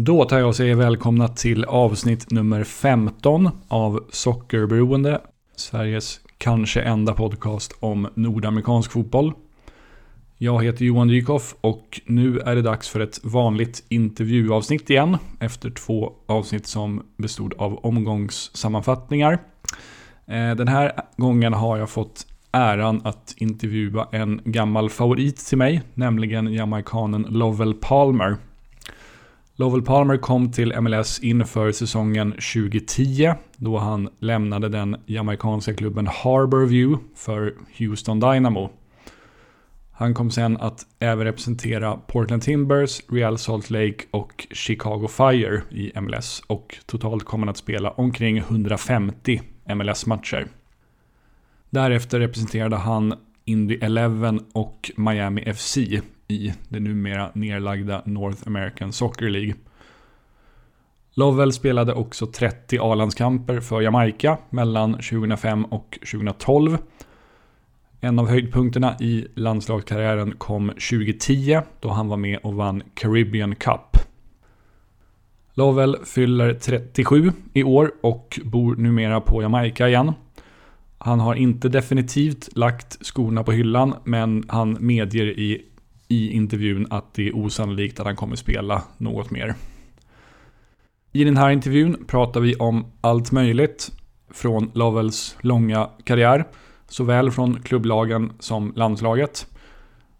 Då tar jag och säger välkomna till avsnitt nummer 15 av Sockerberoende. Sveriges kanske enda podcast om nordamerikansk fotboll. Jag heter Johan Dykhoff och nu är det dags för ett vanligt intervjuavsnitt igen efter två avsnitt som bestod av omgångssammanfattningar. Eh, den här gången har jag fått äran att intervjua en gammal favorit till mig, nämligen jamaikanen Lovell Palmer. Lovell Palmer kom till MLS inför säsongen 2010 då han lämnade den jamaicanska klubben Harborview för Houston Dynamo. Han kom sen att även representera Portland Timbers, Real Salt Lake och Chicago Fire i MLS och totalt kom han att spela omkring 150 MLS-matcher. Därefter representerade han Indy 11 och Miami FC i det numera nedlagda North American Soccer League. Lovell spelade också 30 A-landskamper för Jamaica mellan 2005 och 2012. En av höjdpunkterna i landslagskarriären kom 2010 då han var med och vann Caribbean Cup. Lovell fyller 37 i år och bor numera på Jamaica igen. Han har inte definitivt lagt skorna på hyllan men han medger i, i intervjun att det är osannolikt att han kommer spela något mer. I den här intervjun pratar vi om allt möjligt från Lovells långa karriär, såväl från klubblagen som landslaget.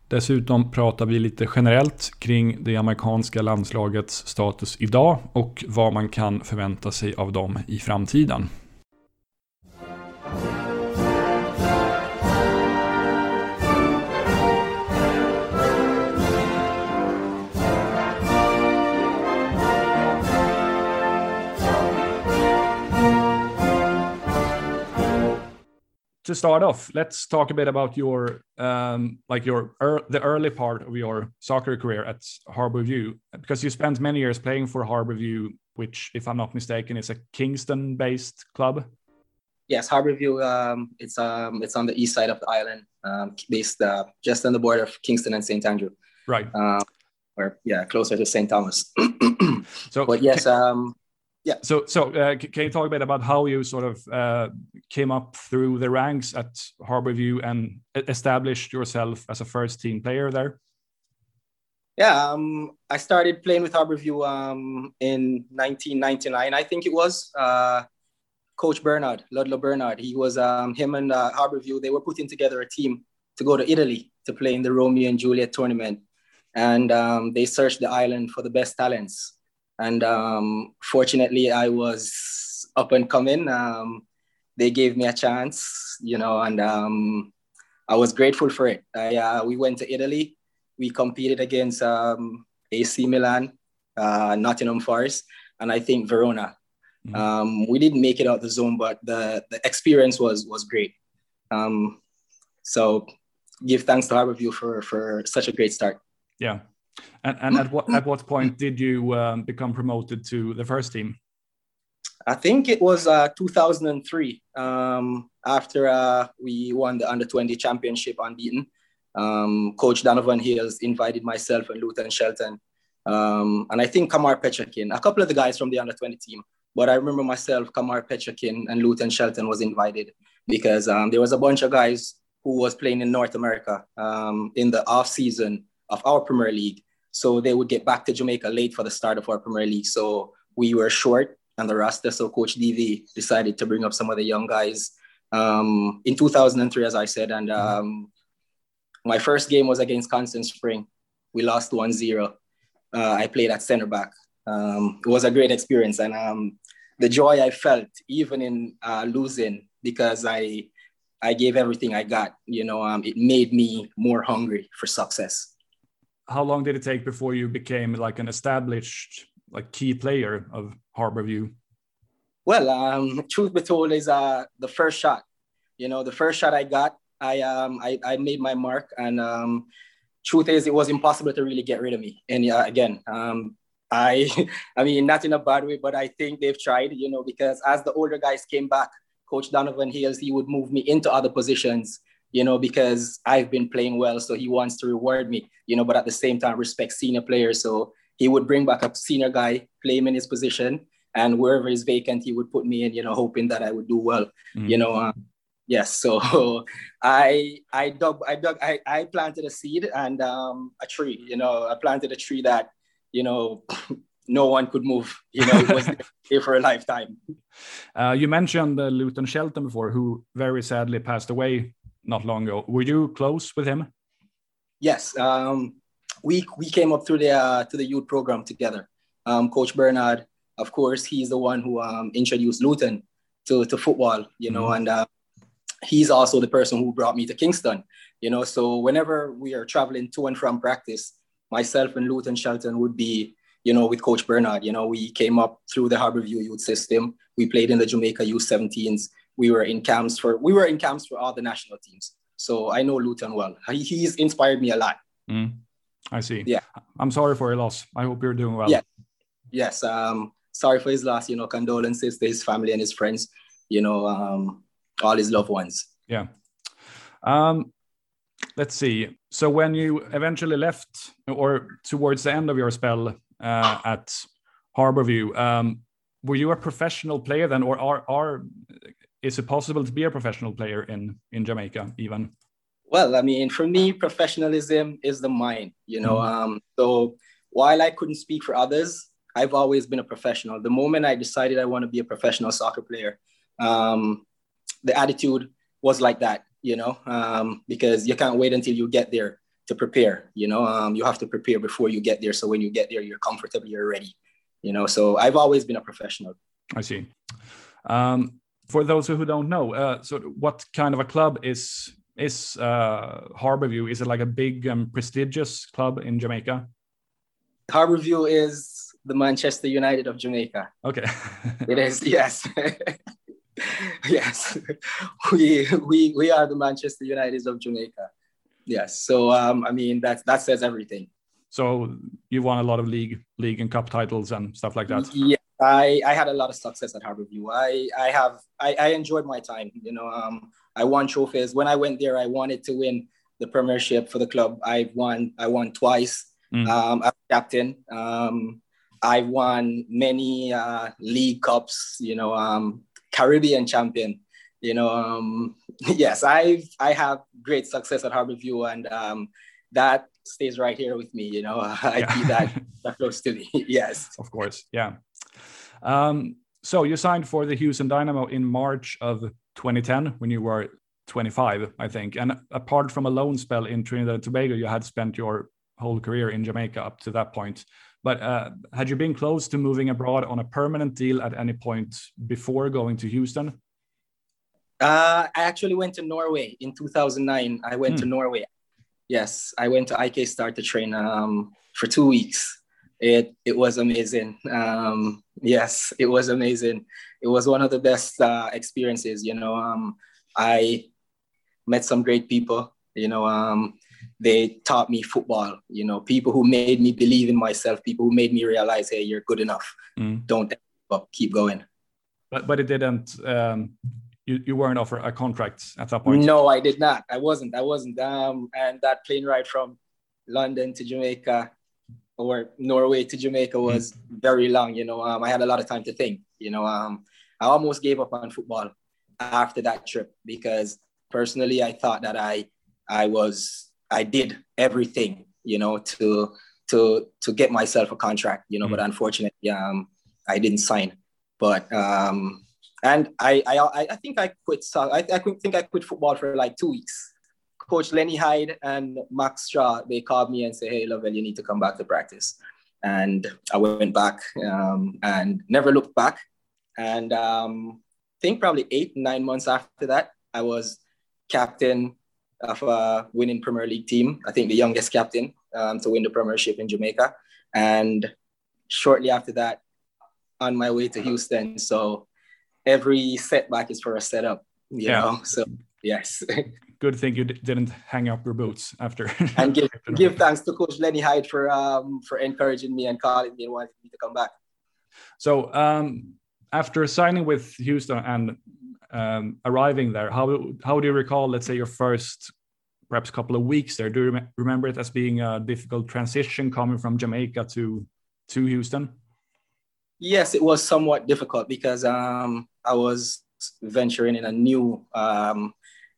Dessutom pratar vi lite generellt kring det amerikanska landslagets status idag och vad man kan förvänta sig av dem i framtiden. To start off, let's talk a bit about your um, like your er, the early part of your soccer career at Harborview, because you spent many years playing for Harborview, which, if I'm not mistaken, is a Kingston-based club. Yes, Harborview. Um, it's um, it's on the east side of the island, um, based uh, just on the border of Kingston and St Andrew. Right. Uh, or yeah, closer to St Thomas. so, but yes, um, yeah. So, so uh, can you talk a bit about how you sort of uh, came up through the ranks at Harborview and established yourself as a first team player there? Yeah, um, I started playing with Harborview um, in 1999, I think it was. Uh, Coach Bernard, Ludlow Bernard, he was um, him and uh, Harborview. They were putting together a team to go to Italy to play in the Romeo and Juliet tournament, and um, they searched the island for the best talents and um, fortunately, I was up and coming. Um, they gave me a chance, you know, and um, I was grateful for it. I, uh, we went to Italy. We competed against um, AC Milan, uh, Nottingham Forest, and I think Verona. Mm-hmm. Um, we didn't make it out the zone, but the, the experience was was great. Um, so give thanks to Harborview for for such a great start. Yeah, and, and at what at what point did you um, become promoted to the first team? I think it was uh, 2003. Um, after uh, we won the under 20 championship unbeaten, um, Coach Donovan Hills invited myself and Luton Shelton, um, and I think Kamar Petrakin, a couple of the guys from the under 20 team. But I remember myself, Kamar Petrakin, and Luton Shelton was invited because um, there was a bunch of guys who was playing in North America um, in the off season of our Premier League so they would get back to Jamaica late for the start of our Premier League. So we were short and the roster. So Coach DV decided to bring up some of the young guys um, in 2003, as I said. And um, my first game was against Constant Spring. We lost 1 0. Uh, I played at center back. Um, it was a great experience. And um, the joy I felt, even in uh, losing, because I I gave everything I got. You know, um, it made me more hungry for success how long did it take before you became like an established like key player of Harborview? Well, um, truth be told, is uh, the first shot. You know, the first shot I got, I um, I, I made my mark, and um, truth is, it was impossible to really get rid of me. And uh, again, um, I, I mean, not in a bad way, but I think they've tried. You know, because as the older guys came back, Coach Donovan Hills, he would move me into other positions you know, because I've been playing well. So he wants to reward me, you know, but at the same time, respect senior players. So he would bring back a senior guy, play him in his position, and wherever is vacant, he would put me in, you know, hoping that I would do well. Mm. You know, um, yes. So I I dug I dug I, I planted a seed and um, a tree. You know, I planted a tree that you know no one could move. You know, it was here for a lifetime. Uh, you mentioned uh, Luton Shelton before, who very sadly passed away not long ago. Were you close with him? Yes, um, we we came up through the uh, to the youth program together. Um, Coach Bernard, of course, he's the one who um, introduced Luton to, to football. You know, mm-hmm. and uh, he's also the person who brought me to Kingston. You know, so whenever we are traveling to and from practice, myself and Luton Shelton would be you know, with Coach Bernard. You know, we came up through the Harborview youth system. We played in the Jamaica U17s. We were in camps for we were in camps for all the national teams. So I know Luton well. He, he's inspired me a lot. Mm, I see. Yeah. I'm sorry for your loss. I hope you're doing well. Yeah. Yes. Um, sorry for his loss. You know, condolences to his family and his friends. You know, um, all his loved ones. Yeah. Um, let's see. So when you eventually left, or towards the end of your spell uh, at Harborview. Um, were you a professional player then, or are, are is it possible to be a professional player in in Jamaica even? Well, I mean, for me, professionalism is the mind. You know, mm. um, so while I couldn't speak for others, I've always been a professional. The moment I decided I want to be a professional soccer player, um, the attitude was like that. You know, um, because you can't wait until you get there to prepare. You know, um, you have to prepare before you get there. So when you get there, you're comfortable, you're ready. You know, so I've always been a professional. I see. Um, for those who don't know, uh, so what kind of a club is is uh, Harborview? Is it like a big and prestigious club in Jamaica? Harborview is the Manchester United of Jamaica. Okay. it is, yes. yes. We, we, we are the Manchester United of Jamaica. Yes. So um, I mean that that says everything. So you won a lot of league league and cup titles and stuff like that. Yeah, I, I had a lot of success at Harborview. I I have I, I enjoyed my time. You know, um, I won trophies. When I went there, I wanted to win the premiership for the club. I won I won twice mm. um, as captain. Um, I won many uh, league cups. You know, um, Caribbean champion you know, um, yes, I've I have great success at Harborview, and um, that stays right here with me. You know, I yeah. keep that, that close to me. yes, of course, yeah. Um, so you signed for the Houston Dynamo in March of 2010 when you were 25, I think. And apart from a loan spell in Trinidad and Tobago, you had spent your whole career in Jamaica up to that point. But uh, had you been close to moving abroad on a permanent deal at any point before going to Houston? Uh, I actually went to Norway in 2009. I went to hmm. Norway. Yes, I went to IK Start to train um, for two weeks. It it was amazing. Um, yes, it was amazing. It was one of the best uh, experiences. You know, um, I met some great people. You know, um, they taught me football. You know, people who made me believe in myself. People who made me realize, hey, you're good enough. Mm. Don't up, keep going. But but it didn't um, you, you weren't offered a contract at that point? No, I did not. I wasn't. I wasn't. Um, and that plane ride from London to Jamaica or Norway to Jamaica was mm very long. You know, um, I had a lot of time to think. You know, um, I almost gave up on football after that trip because personally, I thought that I, I was, I did everything. You know, to to to get myself a contract. You know, mm but unfortunately, um, I didn't sign. But um, and I, I, I think I quit. I, I think I quit football for like two weeks. Coach Lenny Hyde and Max Straw, they called me and said, "Hey, Lovell, you need to come back to practice." And I went back um, and never looked back. And um, I think probably eight, nine months after that, I was captain of a winning Premier League team. I think the youngest captain um, to win the Premiership in Jamaica. And shortly after that, on my way to Houston. So every setback is for a setup, you yeah. know. So yes. Good thing you didn't hang up your boots after. and give give thanks to Coach Lenny Hyde for um for encouraging me and calling me and wanting me to come back. So um after signing with Houston and um, arriving there, how how do you recall, let's say, your first perhaps couple of weeks there? Do you rem remember it as being a difficult transition coming from Jamaica to to Houston? Yes, it was somewhat difficult because um, I was venturing in a new um,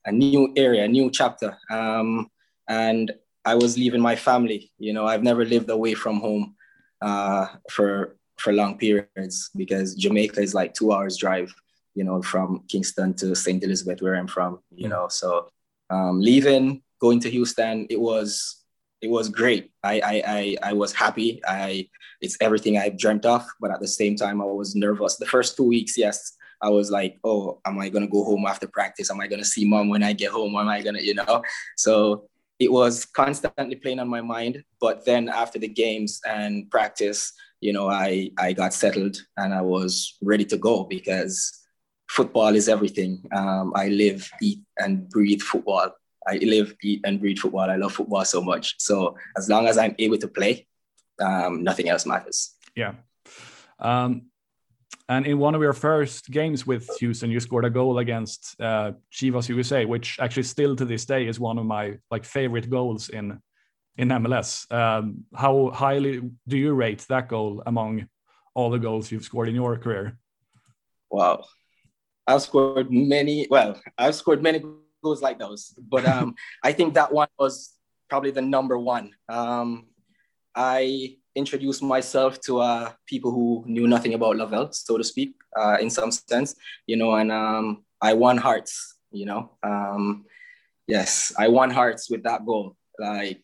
a new area, a new chapter, um, and I was leaving my family. You know, I've never lived away from home uh, for for long periods because Jamaica is like two hours drive. You know, from Kingston to St. Elizabeth, where I'm from. You mm. know, so um, leaving, going to Houston, it was it was great. I, I I I was happy. I it's everything I dreamt of, but at the same time, I was nervous. The first two weeks, yes, I was like, oh, am I gonna go home after practice? Am I gonna see mom when I get home? Am I gonna, you know? So it was constantly playing on my mind. But then after the games and practice, you know, I I got settled and I was ready to go because football is everything. Um, I live, eat, and breathe football. I live, eat, and breathe football. I love football so much. So as long as I'm able to play, um, nothing else matters. Yeah. Um, and in one of your first games with Houston, you scored a goal against uh, Chivas USA, which actually still to this day is one of my like favorite goals in in MLS. Um, how highly do you rate that goal among all the goals you've scored in your career? Wow, I've scored many. Well, I've scored many goals like those, but um, I think that one was probably the number one. Um, I introduced myself to uh, people who knew nothing about Lovell, so to speak, uh, in some sense, you know, and um, I won hearts, you know. Um, yes, I won hearts with that goal. Like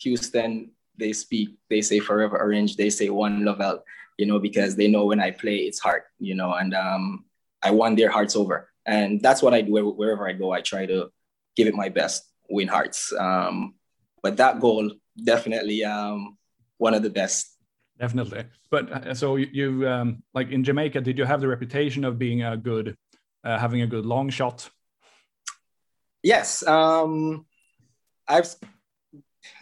Houston, they speak, they say forever orange, they say one Lovell, you know, because they know when I play, it's heart, you know, and um, I won their hearts over. And that's what I do wherever I go. I try to give it my best, win hearts. Um, but that goal definitely um, one of the best. Definitely. But uh, so you, you um, like in Jamaica, did you have the reputation of being a good, uh, having a good long shot? Yes. Um, I've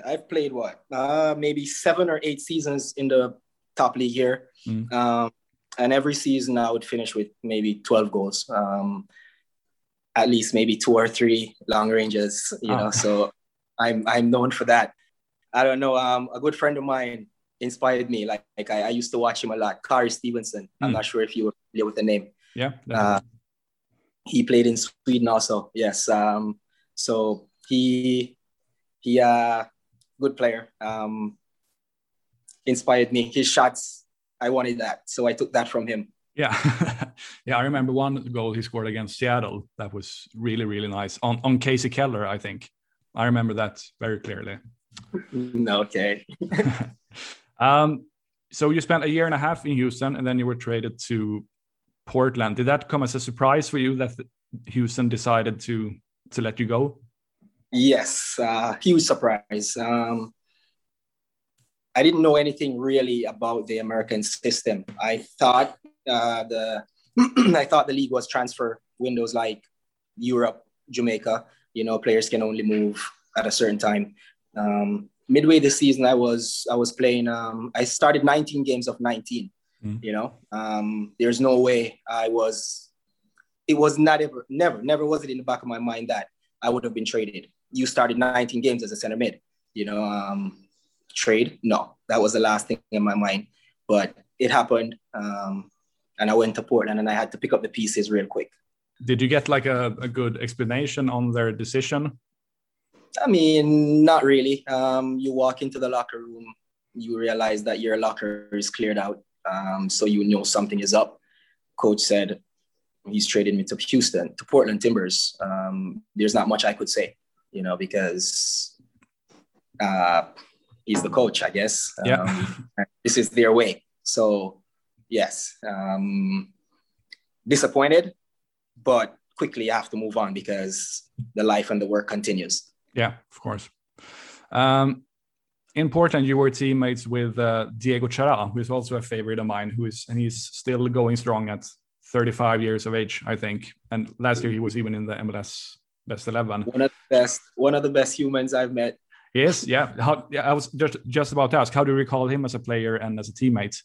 I've played what uh, maybe seven or eight seasons in the top league here, mm. um, and every season I would finish with maybe twelve goals, um, at least maybe two or three long ranges. You oh. know, so I'm I'm known for that. I don't know. Um, a good friend of mine inspired me. Like, like I, I used to watch him a lot. Khari Stephenson. I'm mm. not sure if you were familiar with the name. Yeah. Uh, he played in Sweden also. Yes. Um, so he he uh good player. Um, inspired me. His shots, I wanted that, so I took that from him. Yeah, yeah. I remember one goal he scored against Seattle. That was really really nice on on Kasey Keller. I think I remember that very clearly. Okay. um, so you spent a year and a half in Houston, and then you were traded to Portland. Did that come as a surprise for you that Houston decided to to let you go? Yes, uh, huge surprise. Um, I didn't know anything really about the American system. I thought uh, the I thought the league was transfer windows like Europe, Jamaica. You know, players can only move at a certain time. Um, midway this season, I was I was playing. Um, I started 19 games of 19. Mm. You know, um, there's no way I was. It was not ever, never, never was it in the back of my mind that I would have been traded. You started 19 games as a center mid. You know, um, trade? No, that was the last thing in my mind. But it happened, um, and I went to Portland, and I had to pick up the pieces real quick. Did you get like a, a good explanation on their decision? I mean, not really. Um, you walk into the locker room, you realize that your locker is cleared out. Um, so you know something is up. Coach said he's traded me to Houston, to Portland Timbers. Um, there's not much I could say, you know, because uh, he's the coach, I guess. Yeah. Um, this is their way. So, yes, um, disappointed, but quickly I have to move on because the life and the work continues. Yeah, of course. Um, in Portland, you were teammates with uh, Diego Chara, who is also a favorite of mine, who is and he's still going strong at 35 years of age, I think. And last year he was even in the MLS Best 11. One of the best, one of the best humans I've met. Yes, yeah. How, yeah, I was just just about to ask, how do you recall him as a player and as a teammate?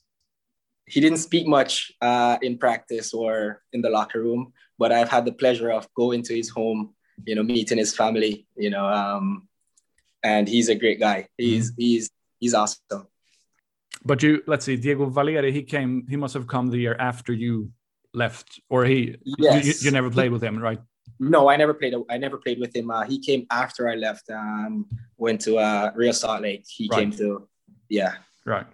He didn't speak much uh, in practice or in the locker room, but I've had the pleasure of going to his home you know, meeting his family, you know, um, and he's a great guy. He's mm-hmm. he's he's awesome. but you let's see, Diego Valeri, he came, he must have come the year after you left, or he yes. you, you never played with him, right? No, I never played. I never played with him. Uh, he came after I left. Um, went to uh, Real Salt Lake. He right. came to, yeah. Right.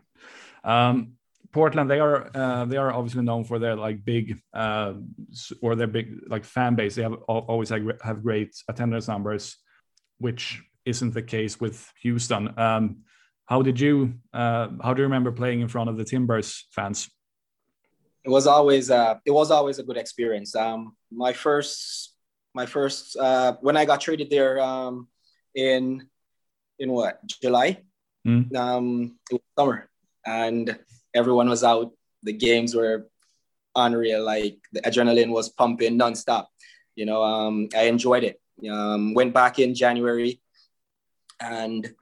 Um, Portland, they are uh, they are obviously known for their like big uh, or their big like fan base. They have always have, have great attendance numbers, which isn't the case with Houston. Um, how did you uh, how do you remember playing in front of the Timbers fans? It was always uh, it was always a good experience. Um, my first my first uh, when I got traded there um, in in what July. Mm. Um, it was summer, and everyone was out. The games were unreal. Like the adrenaline was pumping nonstop. You know, um, I enjoyed it. Um, went back in January, and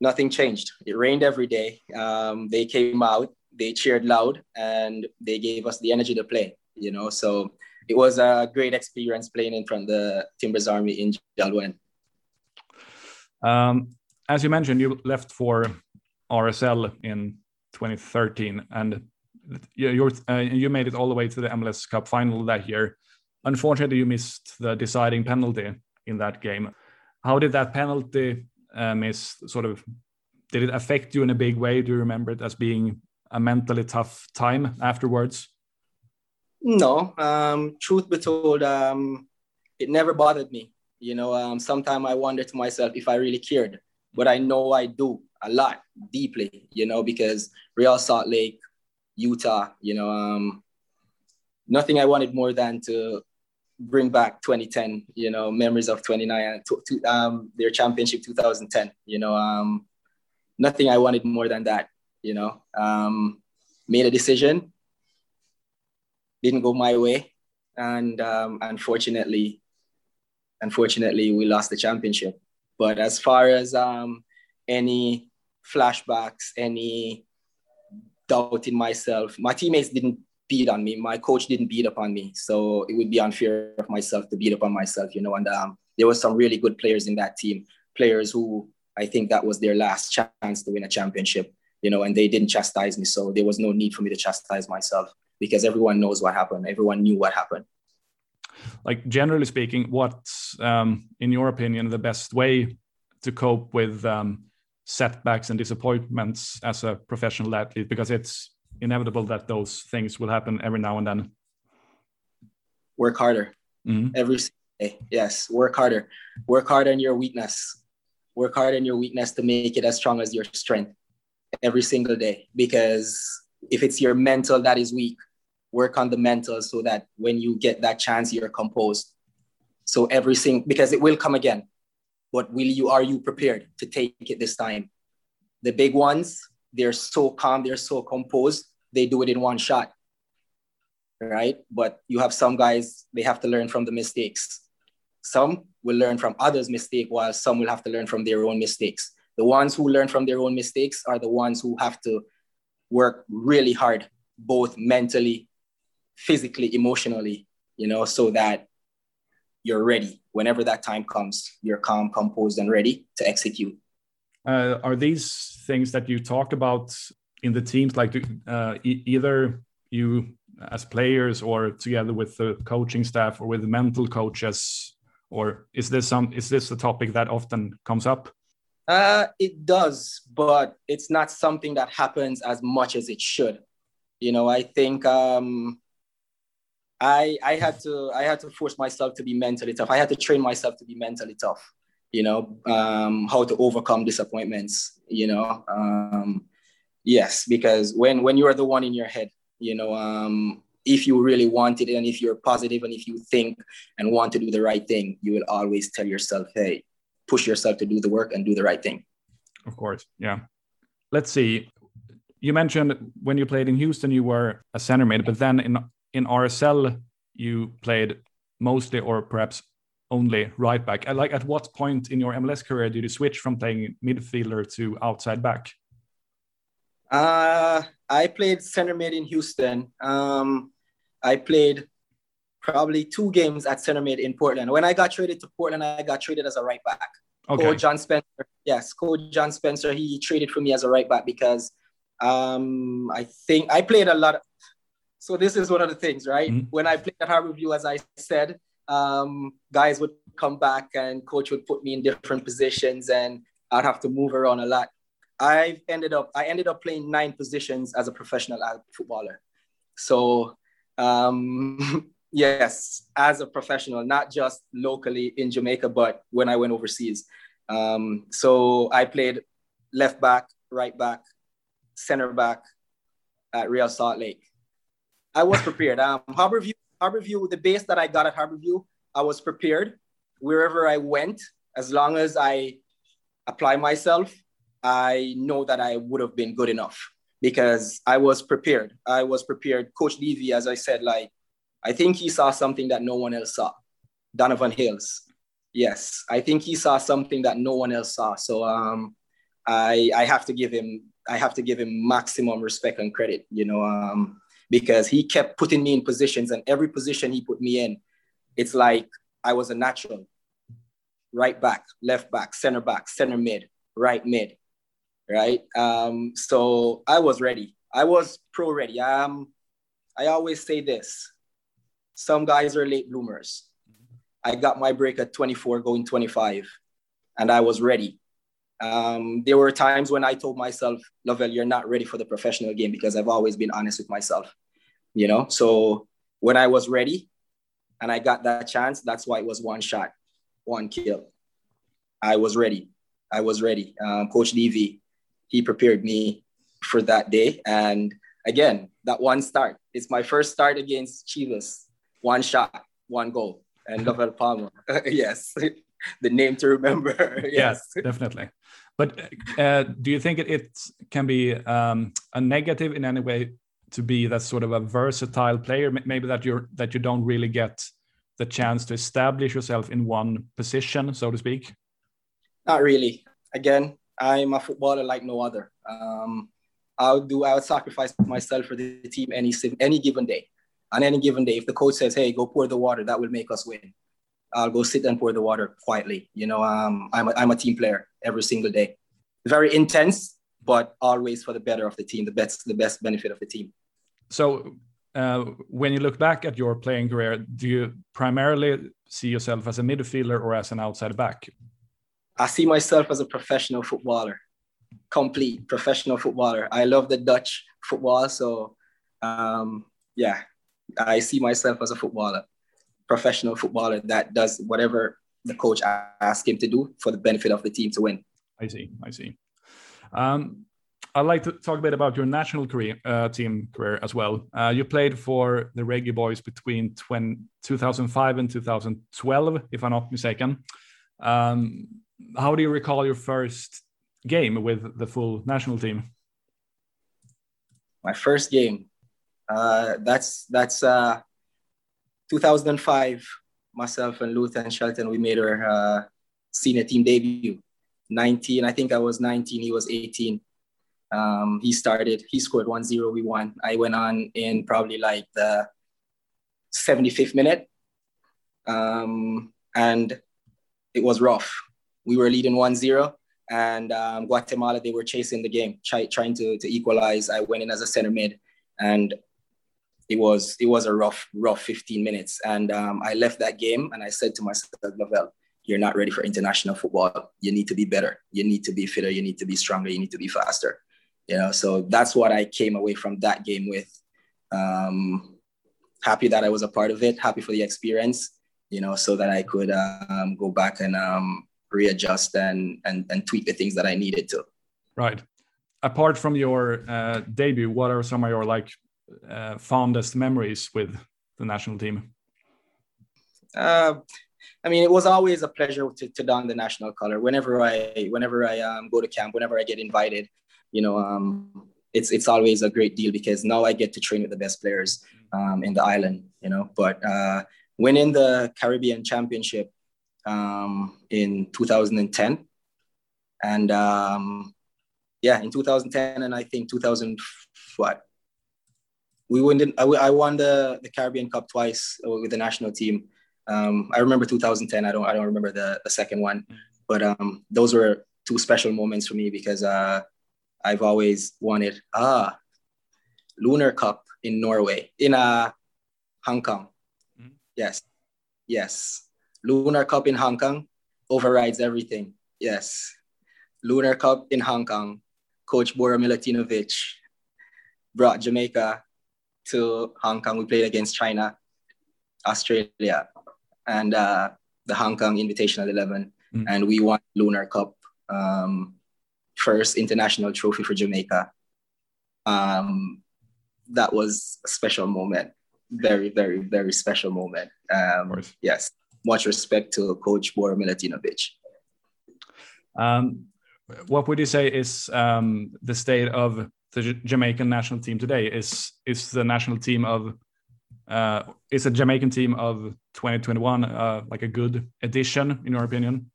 nothing changed. It rained every day. Um, they came out, they cheered loud, and they gave us the energy to play. You know, so it was a great experience playing in front of the Timbers Army in Jeld-Wen. Um, as you mentioned, you left for RSL in 2013, and you uh, you made it all the way to the MLS Cup final that year. Unfortunately, you missed the deciding penalty in that game. How did that penalty uh, miss sort of? Did it affect you in a big way? Do you remember it as being a mentally tough time afterwards? No, um, truth be told, um, it never bothered me. You know, um, sometimes I wonder to myself if I really cared, but I know I do a lot deeply, you know, because Real Salt Lake, Utah, you know, um, nothing I wanted more than to bring back 2010, you know, memories of 29, to, to, um, their championship 2010, you know, um, nothing I wanted more than that, you know, um, made a decision, didn't go my way. And um, unfortunately, unfortunately, we lost the championship. But as far as um, any flashbacks, any doubt in myself. My teammates didn't beat on me. My coach didn't beat up on me. So it would be unfair of myself to beat up on myself, you know. And um, there were some really good players in that team, players who I think that was their last chance to win a championship, you know, and they didn't chastise me. So there was no need for me to chastise myself because everyone knows what happened. Everyone knew what happened. Like generally speaking, what's um, in your opinion the best way to cope with um, setbacks and disappointments as a professional athlete because it's inevitable that those things will happen every now and then. Work harder. Mm-hmm. every day. Yes work harder. Work harder on your weakness. Work hard on your weakness to make it as strong as your strength every single day because if it's your mental that is weak work on the mental so that when you get that chance you're composed. So everything because it will come again but will you are you prepared to take it this time? The big ones, they're so calm, they're so composed, they do it in one shot. Right? But you have some guys, they have to learn from the mistakes. Some will learn from others' mistake, while some will have to learn from their own mistakes. The ones who learn from their own mistakes are the ones who have to work really hard, both mentally, physically, emotionally, you know, so that you're ready. Whenever that time comes you're calm composed and ready to execute. Uh, are these things that you talk about in the teams like uh, e either you as players or together with the coaching staff or with mental coaches? Or is this some is this a topic that often comes up? Uh, it does but it's not something that happens as much as it should. You know i think um, I I had to I had to force myself to be mentally tough. I had to train myself to be mentally tough. You know, um, how to overcome disappointments. You know, um, yes, because when when you are the one in your head, you know, um, if you really want it and if you're positive and if you think and want to do the right thing, you will always tell yourself, hey, push yourself to do the work and do the right thing. Of course, yeah. Let's see. You mentioned when you played in Houston, you were a center but then in in RSL you played mostly or perhaps only right back. Like at what point in your MLS career did you switch from playing midfielder to outside back? Uh, I played center mid in Houston. Um, I played probably two games at center mid in Portland. When I got traded to Portland, I got traded as a right back. Okay. Coach John Spencer. Yes, Coach John Spencer. He traded for me as a right back because um, I think I played a lot. Of, so this is one of the things, right? Mm-hmm. When I played at Harborview, as I said, um, guys would come back and coach would put me in different positions, and I'd have to move around a lot. I ended up I ended up playing nine positions as a professional footballer. So um, yes, as a professional, not just locally in Jamaica, but when I went overseas. Um, so I played left back, right back, center back at Real Salt Lake. I was prepared. Um, Harborview, Harborview, the base that I got at Harborview, I was prepared wherever I went, as long as I apply myself, I know that I would have been good enough because I was prepared. I was prepared. Coach Levy, as I said, like, I think he saw something that no one else saw. Donovan Hills. Yes, I think he saw something that no one else saw. So um, I, I have to give him I have to give him maximum respect and credit, you know, um, because he kept putting me in positions and every position he put me in, it's like I was a natural. Right back, left back, center back, center mid, right mid, right? Um, so I was ready. I was pro ready. Um, I always say this some guys are late bloomers. I got my break at 24, going 25, and I was ready. Um, there were times when I told myself, Lovell, you're not ready for the professional game because I've always been honest with myself, you know? So when I was ready and I got that chance, that's why it was one shot, one kill. I was ready. I was ready. Um, Coach Levy, he prepared me for that day. And again, that one start, it's my first start against Chivas. One shot, one goal. And Lovell Palmer, yes, the name to remember. yes, definitely. But uh, do you think it, it can be um, a negative in any way to be that sort of a versatile player? Maybe that you're that you don't really get the chance to establish yourself in one position, so to speak. Not really. Again, I'm a footballer like no other. Um, I'll do. I would sacrifice myself for the team any any given day. On any given day, if the coach says, "Hey, go pour the water," that will make us win. I'll go sit and pour the water quietly. You know, um, I'm, a, I'm a team player every single day. Very intense, but always for the better of the team, the best, the best benefit of the team. So, uh, when you look back at your playing career, do you primarily see yourself as a midfielder or as an outside back? I see myself as a professional footballer, complete professional footballer. I love the Dutch football, so um, yeah, I see myself as a footballer professional footballer that does whatever the coach asks him to do for the benefit of the team to win. I see. I see. Um, I'd like to talk a bit about your national career, uh, team career as well. Uh, you played for the Reggae Boys between 20, 2005 and 2012, if I'm not mistaken. Um, how do you recall your first game with the full national team? My first game. Uh, that's that's uh, 2005, myself and Luton Shelton, we made our uh, senior team debut. 19, I think I was 19, he was 18. Um, he started, he scored 1 0, we won. I went on in probably like the 75th minute. Um, and it was rough. We were leading 1 0, and um, Guatemala, they were chasing the game, try, trying to, to equalize. I went in as a center mid, and it was it was a rough rough 15 minutes and um, i left that game and i said to myself Lovell, you're not ready for international football you need to be better you need to be fitter you need to be stronger you need to be faster you know so that's what i came away from that game with um, happy that i was a part of it happy for the experience you know so that i could um, go back and um, readjust and, and and tweak the things that i needed to right apart from your uh, debut what are some of your like uh, fondest memories with the national team? Uh, I mean, it was always a pleasure to, to don the national color. Whenever I, whenever I um, go to camp, whenever I get invited, you know, um, it's it's always a great deal because now I get to train with the best players um, in the island. You know, but uh, winning the Caribbean Championship um, in 2010, and um, yeah, in 2010, and I think 2000 what we won. I, I won the, the Caribbean Cup twice with the national team. Um, I remember 2010. I don't I don't remember the, the second one, But um, those were two special moments for me because uh, I've always wanted ah Lunar Cup in Norway in uh, Hong Kong. Mm-hmm. Yes, yes. Lunar Cup in Hong Kong overrides everything. Yes. Lunar Cup in Hong Kong. Coach Bora Milutinovic brought Jamaica to Hong Kong. We played against China, Australia, and uh, the Hong Kong Invitational 11. Mm. And we won Lunar Cup, um, first international trophy for Jamaica. Um, that was a special moment. Very, very, very special moment. Um, yes. Much respect to Coach Bora Milutinovic. Um, what would you say is um, the state of the J Jamaican national team today? Is is the national team of uh, is a Jamaican team of 2021 uh, like a good addition in your opinion?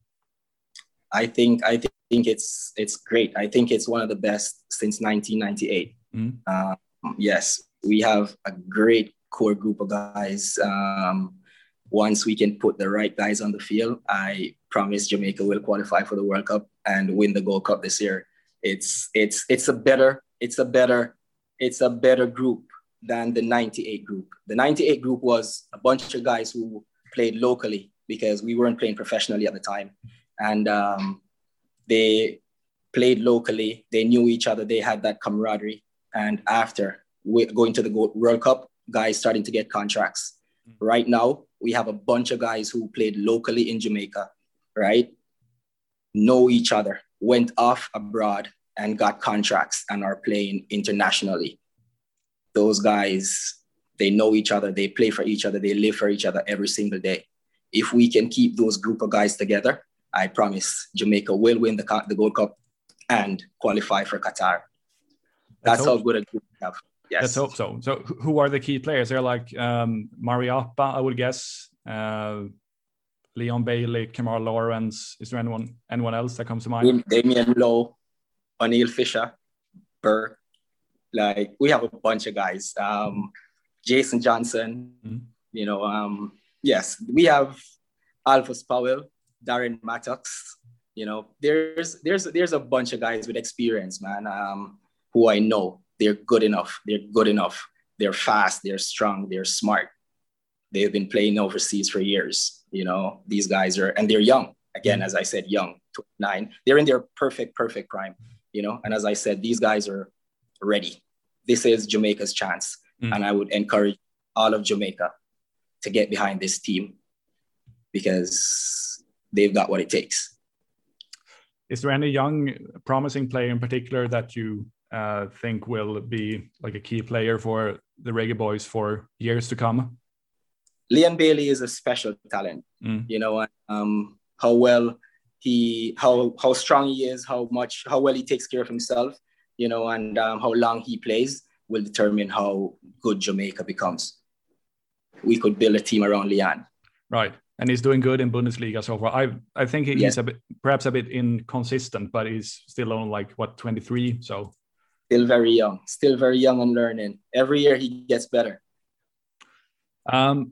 I think I think it's it's great. I think it's one of the best since 1998. Mm. Uh, yes, we have a great core group of guys. Um, once we can put the right guys on the field, I promise Jamaica will qualify for the World Cup and win the Gold Cup this year. It's it's it's a better it's a better it's a better group than the 98 group. The 98 group was a bunch of guys who played locally because we weren't playing professionally at the time. And um, they played locally. They knew each other. They had that camaraderie. And after going to the World Cup, guys starting to get contracts. Right now, we have a bunch of guys who played locally in Jamaica, right? Know each other, went off abroad and got contracts and are playing internationally. Those guys, they know each other, they play for each other, they live for each other every single day. If we can keep those group of guys together, I promise Jamaica will win the, the Gold Cup and qualify for Qatar. That's how good a group we have. Yes. Let's hope so. So, who are the key players? They're like um, Mariappa, I would guess. Uh, Leon Bailey, Kemar Lawrence. Is there anyone anyone else that comes to mind? Damion Lowe, Oneil Fisher, Burr. Like we have a bunch of guys. Um, Jason Johnson. Mm-hmm. You know, um, yes, we have Alvas Powell, Darren Mattocks. You know, there's there's there's a bunch of guys with experience, man, um, who I know they're good enough. They're good enough. They're fast. They're strong. They're smart. They've been playing overseas for years. You know, these guys are, and they're young. Again, as I said, young, 29. They're in their perfect, perfect prime. You know, and as I said, these guys are ready. This is Jamaica's chance, mm. and I would encourage all of Jamaica to get behind this team because they've got what it takes. Is there any young, promising player in particular that you uh, think will be like a key player for the Reggae Boys for years to come? Leon Bailey is a special talent. Mm. You know, um, how well he, how how strong he is, how much, how well he takes care of himself. You know, and um, how long he plays will determine how good Jamaica becomes. We could build a team around Leon. Right, and he's doing good in Bundesliga so far. I I think he's yes. a bit, perhaps a bit inconsistent, but he's still on like what 23. So still very young, still very young and learning. Every year he gets better. Um,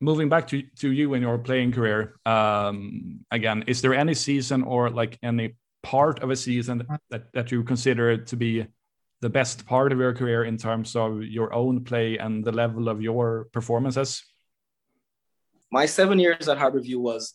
moving back to, to you in your playing career, um, again, is there any season or like any part of a season that, that you consider to be the best part of your career in terms of your own play and the level of your performances? My seven years at Harborview was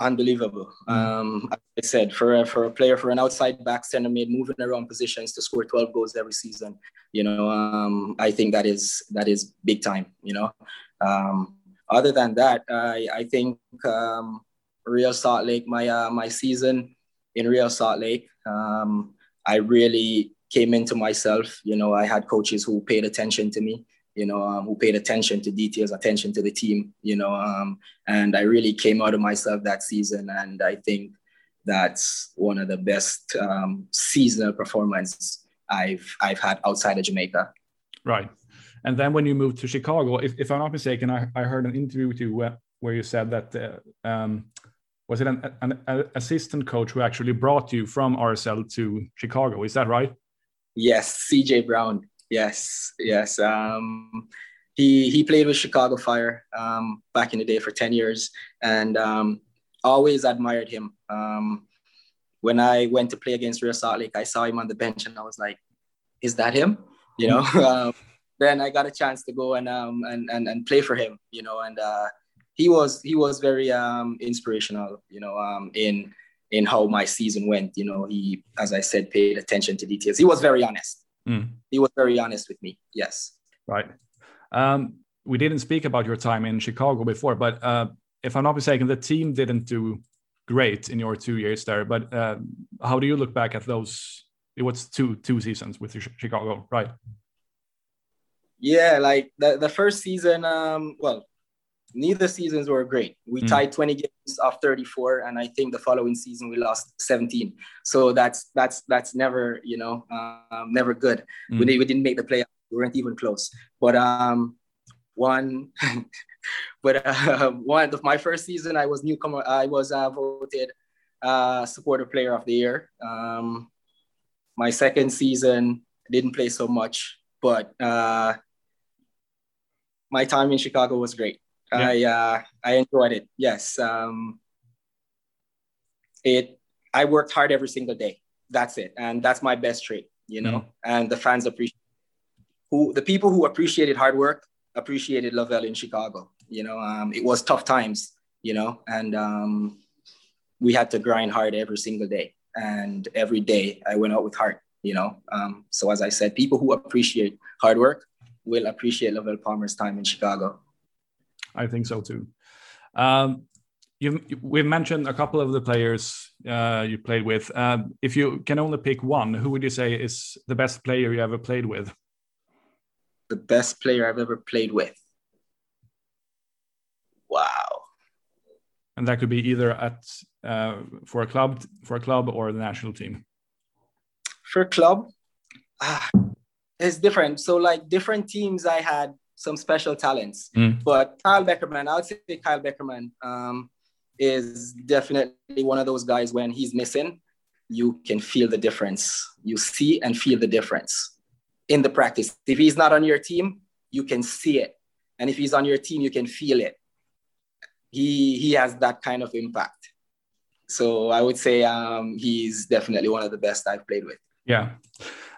unbelievable. Um, I said for a, for a player for an outside back center mid moving around positions to score 12 goals every season, you know, um, I think that is that is big time. You know, um, other than that, I I think um, Real Salt Lake, my uh, my season in Real Salt Lake, um, I really came into myself. You know, I had coaches who paid attention to me you know, um, who paid attention to details, attention to the team, you know, um, and I really came out of myself that season. And I think that's one of the best um, seasonal performances I've I've had outside of Jamaica. Right. And then when you moved to Chicago, if, if I'm not mistaken, I, I heard an interview with you where, where you said that uh, um, was it an, an, an, assistant coach who actually brought you from RSL to Chicago? Is that right? Yes, CJ Brown. Yes, yes. Um, he he played with Chicago Fire um, back in the day for ten years, and um, always admired him. Um, when I went to play against Real Salt Lake, I saw him on the bench and I was like, is that him? You know, um, then I got a chance to go and, um, and, and, and play for him, you know, and uh, he was, he was very inspirational, you know, in, in how my season went. You know, he, as I said, paid attention to details. He was very honest. Mm. He was very honest with me. Yes. Right. Um, we didn't speak about your time in Chicago before, but uh, if I'm not mistaken, the team didn't do great in your two years there. But uh, how do you look back at those? It was two two seasons with Chicago, right? Yeah, like the, the first season, um, well, neither seasons were great. We mm. tied 20 games off 34, and I think the following season we lost 17. So that's that's that's never you know um, never good. Mm. We, we didn't make the playoffs. We weren't even close. But um, one, but uh, one of my first season, I was newcomer. I was uh, voted uh, supporter player of the year. Um, my second season didn't play so much, but uh, my time in Chicago was great. Yeah. I uh, I enjoyed it. Yes. Um, it. I worked hard every single day. That's it, and that's my best trait. You know, mm. and the fans appreciate who the people who appreciated hard work appreciated Lovell in Chicago. You know, um, it was tough times. You know, and um, we had to grind hard every single day, and every day I went out with heart. You know, um, so as I said, people who appreciate hard work will appreciate Lovell Palmer's time in Chicago. I think so too. Um, you we've mentioned a couple of the players uh, you played with. Um, if you can only pick one, who would you say is the best player you ever played with? The best player I've ever played with. Wow. And that could be either at uh, for a club, for a club, or the national team. For a club, ah, it's different. So like different teams, I had some special talents. Mm. But Kyle Beckerman, I would say Kyle Beckerman um, is definitely one of those guys when he's missing, you can feel the difference. You see and feel the difference in the practice. If he's not on your team, you can see it. And if he's on your team, you can feel it. He, he has that kind of impact. So I would say um, he's definitely one of the best I've played with. Yeah.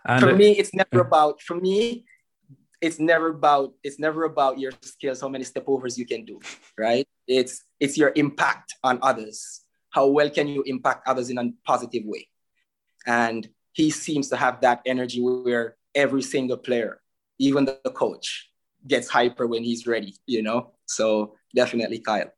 And for me, it's never about, for me, it's never about it's never about your skills how many step overs you can do right? It's it's your impact on others. How well can you impact others in a positive way? And he seems to have that energy where every single player even the coach gets hyper when he's ready you know? So definitely kyle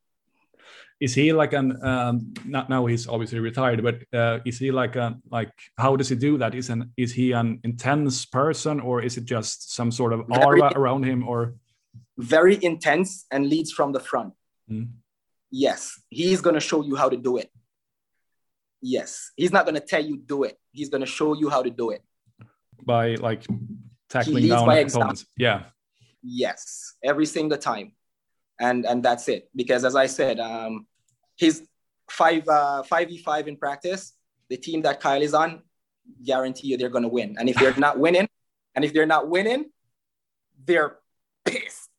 is he like an um, not now he's obviously retired but uh, is he like a like how does he do that? Is an is he an intense person or is it just some sort of very, aura around him or? Very intense and leads from the front. Mm. yes. He's going to show you how to do it. Yes. He's not going to tell you do it. He's going to show you how to do it. By like tackling down opponents. yeah. Yes. Every single time and and that's it. Because as I said, um, he's five uh, five v five in practice. The team that Kyle is on, guarantee you they're going to win. And if they're not winning, and if they're not winning, they're pissed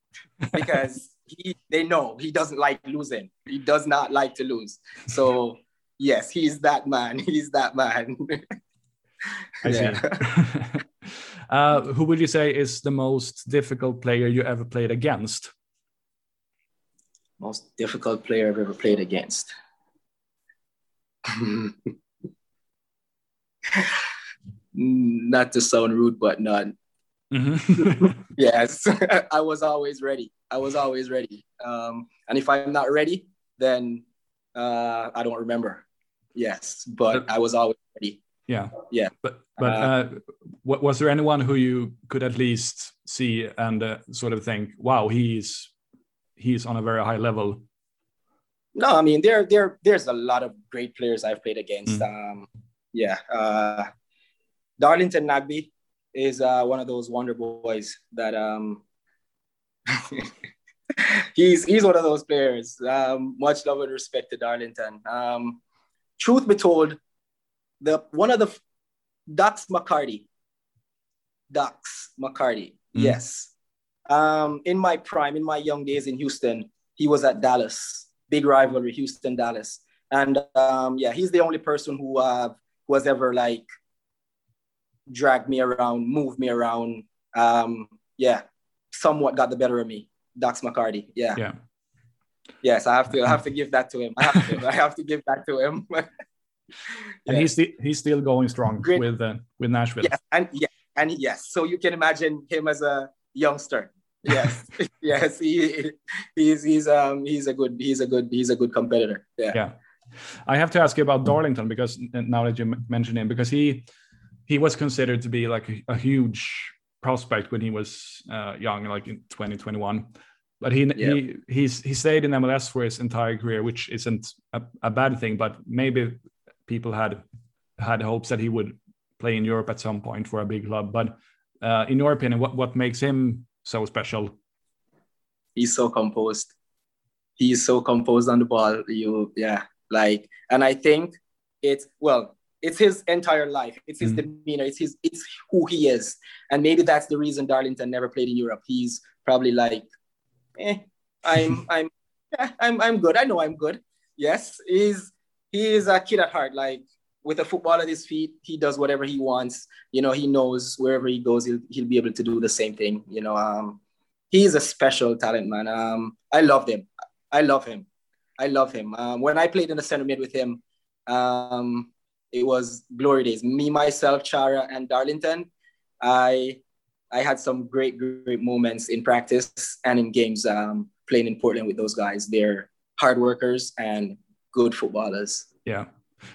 because he they know he doesn't like losing. He does not like to lose. So yes, he's that man. He's that man. I see. uh, who would you say is the most difficult player you ever played against? Most difficult player I've ever played against. Not to sound rude, but none. Mm-hmm. yes, I was always ready. I was always ready. Um, and if I'm not ready, then uh, I don't remember. Yes, but I was always ready. Yeah, yeah. But but uh, uh, was there anyone who you could at least see and uh, sort of think, wow, he's he's on a very high level. No, I mean there there there's a lot of great players I've played against. Mm. Um, yeah, uh, Darlington Nagbe is uh, one of those wonder boys that um, he's he's one of those players. Um, much love and respect to Darlington. Um, truth be told, the one of the Dax McCarty, Dax McCarty, mm. yes, um, in my prime, in my young days in Houston, he was at Dallas, big rivalry, Houston, Dallas. And um, yeah, he's the only person who uh, who has ever like dragged me around, moved me around. Um, yeah, somewhat got the better of me. Dax McCarty. Yeah. Yeah. Yes, I have to. I have to give that to him. I have to. I have to give that to him. and he's still he's still going strong Great. with uh, with Nashville. Yes, and yeah, and yes. So you can imagine him as a youngster. Yes, yes. He he's he's um he's a good he's a good he's a good competitor. Yeah. Yeah. I have to ask you about Darlington because now that you mentioned him, because he he was considered to be like a, a huge prospect when he was uh, young, like in 2021. But he yep. he he's he stayed in MLS for his entire career, which isn't a, a bad thing. But maybe people had had hopes that he would play in Europe at some point for a big club. But uh, in your opinion, what what makes him so special? He's so composed. He's so composed on the ball. You yeah, like, and I think it's well, it's his entire life. It's his mm. demeanor. It's his. It's who he is, and maybe that's the reason Darlington never played in Europe. He's probably like, eh, I'm, I'm, yeah, I'm, I'm good. I know I'm good. Yes, he's he is a kid at heart. Like with a football at his feet, he does whatever he wants. You know, he knows wherever he goes, he'll, he'll be able to do the same thing. You know, um, he's a special talent, man. Um, I love him. I love him. I love him. Um, when I played in the center mid with him, um, it was glory days. Me, myself, Chara, and Darlington. I I had some great, great moments in practice and in games um, playing in Portland with those guys. They're hard workers and good footballers. Yeah,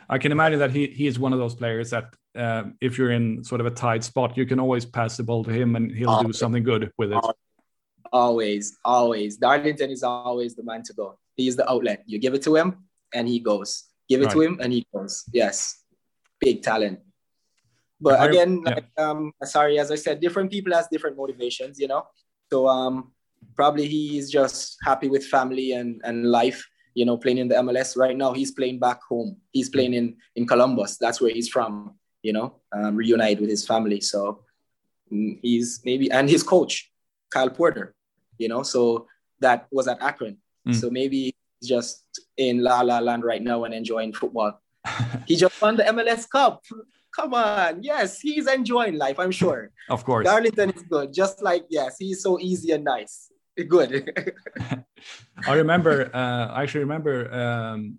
I can imagine that he he is one of those players that uh, if you're in sort of a tight spot, you can always pass the ball to him and he'll always. do something good with it. Always, always. Darlington is always the man to go. He is the outlet. You give it to him and he goes. Give it right. to him and he goes. Yes, big talent. But again, yeah. like, um, sorry, as I said, different people has different motivations, you know. So um, probably he's just happy with family and and life, you know, playing in the MLS right now. He's playing back home. He's playing in in Columbus. That's where he's from. You know, um, reunite with his family. So mm, he's maybe and his coach, Caleb Porter. You know, so that was at Akron. Mm. So maybe just in La La Land right now and enjoying football. he just won the MLS Cup. Come on. Yes, he's enjoying life, I'm sure. Of course. Darlington is good. Just like, yes, he's so easy and nice. Good. I remember, uh, I actually remember, um,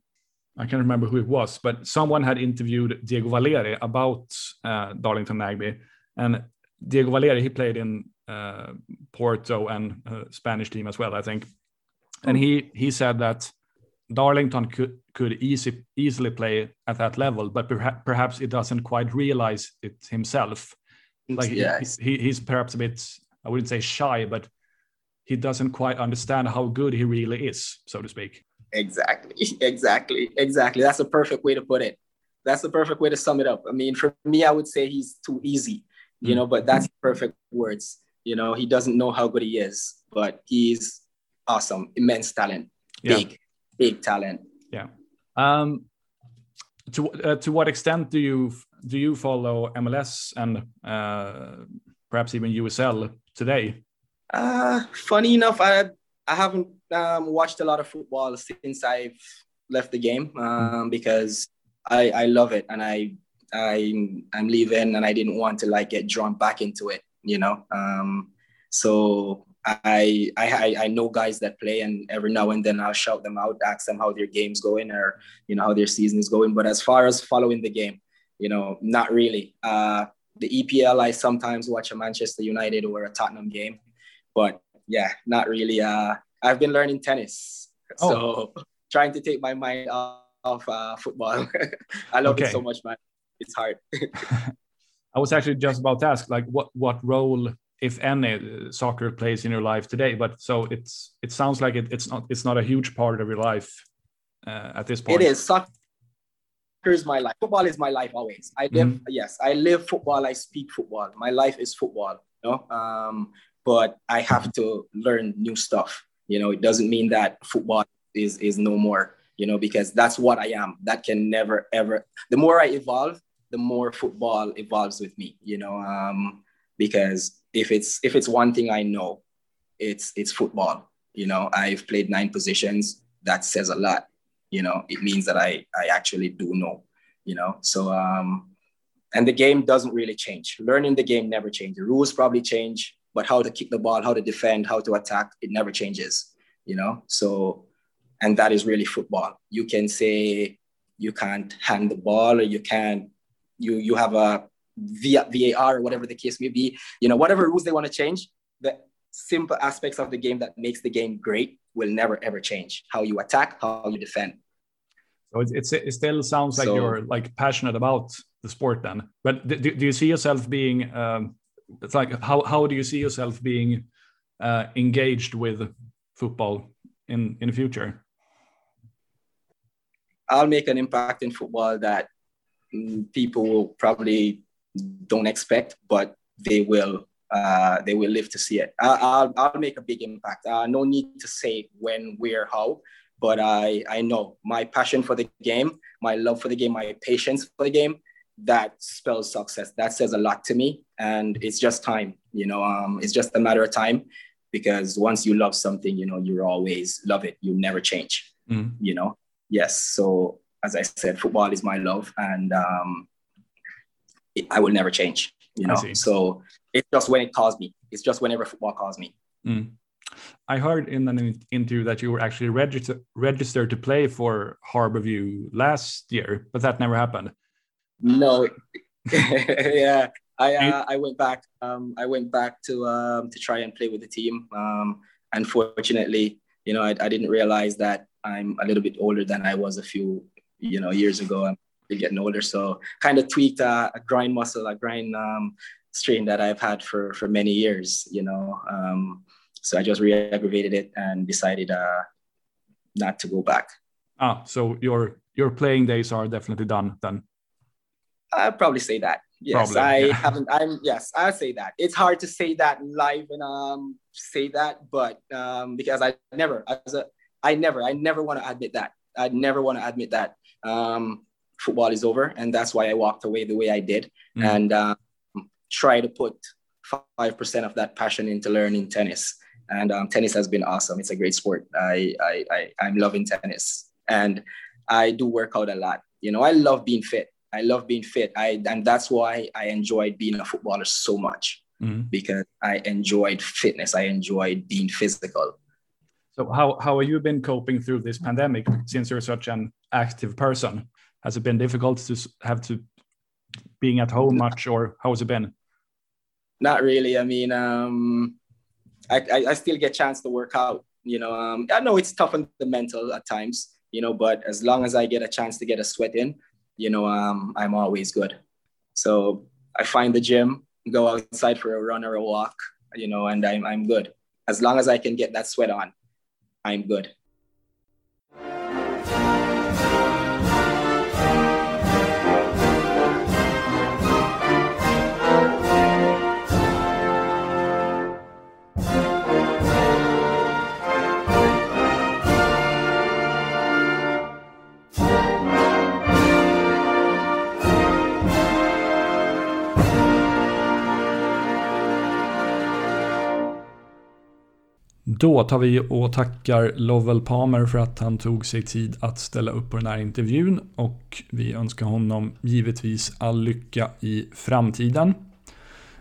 I can't remember who it was, but someone had interviewed Diego Valeri about uh, Darlington Nagbe. And Diego Valeri, he played in uh, Porto and Spanish team as well, I think. And he he said that Darlington could could easy, easily play at that level, but perha- perhaps he doesn't quite realize it himself. Like yes. he, he, he's perhaps a bit, I wouldn't say shy, but he doesn't quite understand how good he really is, so to speak. Exactly, exactly, exactly. That's a perfect way to put it. That's the perfect way to sum it up. I mean, for me, I would say he's too easy, you mm. know, but that's perfect words. You know, he doesn't know how good he is, but he's awesome, immense talent, big, big talent. Yeah. Um, to uh, to what extent do you do you follow MLS and uh, perhaps even USL today? Uh, funny enough, I I haven't um, watched a lot of football since I've left the game um, because I I love it and I I I'm leaving and I didn't want to like get drawn back into it, you know. Um, so I, I I know guys that play, and every now and then I'll shout them out, ask them how their game's going, or you know how their season is going. But as far as following the game, you know, not really. Uh, the EPL, I sometimes watch a Manchester United or a Tottenham game, but yeah, not really. Uh, I've been learning tennis, oh. so trying to take my mind off, off uh, football. I love okay. it so much, man. It's hard. I was actually just about to ask, like, what what role if any soccer plays in your life today but so it's it sounds like it, it's not it's not a huge part of your life uh, at this point it is soccer is my life football is my life always i live mm-hmm. yes i live football i speak football my life is football you know um, but i have to learn new stuff you know it doesn't mean that football is is no more you know because that's what i am that can never ever the more i evolve the more football evolves with me you know um, because if it's if it's one thing I know, it's it's football. You know, I've played nine positions. That says a lot. you know, it means that I, I actually do know, you know. So um, and the game doesn't really change. Learning the game never changes. The rules probably change, but how to kick the ball, how to defend, how to attack, it never changes, you know? So, and that is really football. You can say you can't hand the ball or you can't, you, you have a VAR or whatever the case may be, you know, whatever rules they want to change, the simple aspects of the game that makes the game great will never ever change. How you attack, how you defend. So it's, it's it still sounds like so, you're like passionate about the sport then. But do, do you see yourself being? Um, it's like how how do you see yourself being uh, engaged with football in in the future? I'll make an impact in football that mm, people probably don't expect, but they will uh, they will live to see it. I, will I'll make a big impact. Uh, no need to say when, where, how, but I I know my passion for the game, my love for the game, my patience for the game that spells success. That says a lot to me. And it's just time, you know, um, it's just a matter of time because once you love something, you know, you always love it. You never change, mm. you know? Yes. So as I said, football is my love and um, it, I will never change, you know? So it's just when it calls me. It's just whenever football calls me. Mm. I heard in an interview that you were actually register- registered to play for Harbour View last year, but that never happened. No, yeah, I uh, I went back. Um, I went back to um, to try and play with the team. Um, unfortunately, you know, I, I didn't realize that I'm a little bit older than I was a few you know years ago. I'm getting older, so kind of tweaked a, a grind muscle, a grind um, strain that I've had for for many years. You know, um, so I just re-aggravated it and decided uh, not to go back. Ah, so your your playing days are definitely done then. I'd probably say that. Yes, probably, I yeah. haven't. I'm yes, I say that. It's hard to say that live and um say that, but um because I never as a I never I never want to admit that. I never want to admit that um football is over, and that's why I walked away the way I did, mm. and um, try to put five percent of that passion into learning tennis. And um, tennis has been awesome. It's a great sport. I, I I I'm loving tennis, and I do work out a lot. You know, I love being fit. I love being fit. I and that's why I enjoyed being a footballer so much mm-hmm. because I enjoyed fitness. I enjoyed being physical. So how how have you been coping through this pandemic since you're such an active person? Has it been difficult to have to being at home much, or how has it been? Not really. I mean, um, I, I, I still get chance to work out. You know, um, I know it's tough on the mental at times. You know, but as long as I get a chance to get a sweat in, you know, um, I'm always good. So I find the gym, go outside for a run or a walk, you know, and I'm, I'm good. As long as I can get that sweat on, I'm good. Då tar vi och tackar Lovell Palmer för att han tog sig tid att ställa upp på den här intervjun och vi önskar honom givetvis all lycka i framtiden.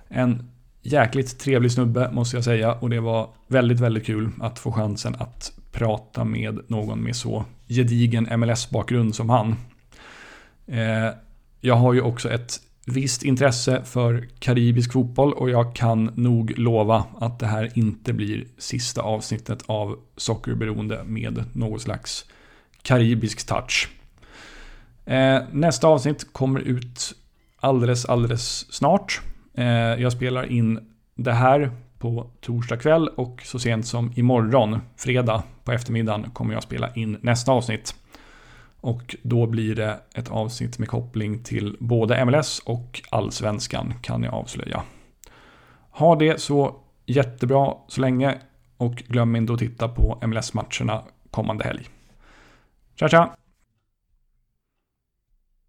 En jäkligt trevlig snubbe måste jag säga och det var väldigt, väldigt kul att få chansen att prata med någon med så gedigen MLS-bakgrund som han. Eh, jag har ju också ett visst intresse för karibisk fotboll och jag kan nog lova att det här inte blir sista avsnittet av Sockerberoende med något slags karibisk touch. Eh, nästa avsnitt kommer ut alldeles, alldeles snart. Eh, jag spelar in det här på torsdag kväll och så sent som imorgon, fredag på eftermiddagen, kommer jag spela in nästa avsnitt. Och då blir det ett avsnitt med koppling till både MLS och allsvenskan kan jag avslöja. Ha det så jättebra så länge och glöm inte att titta på MLS-matcherna kommande helg. Tja tja!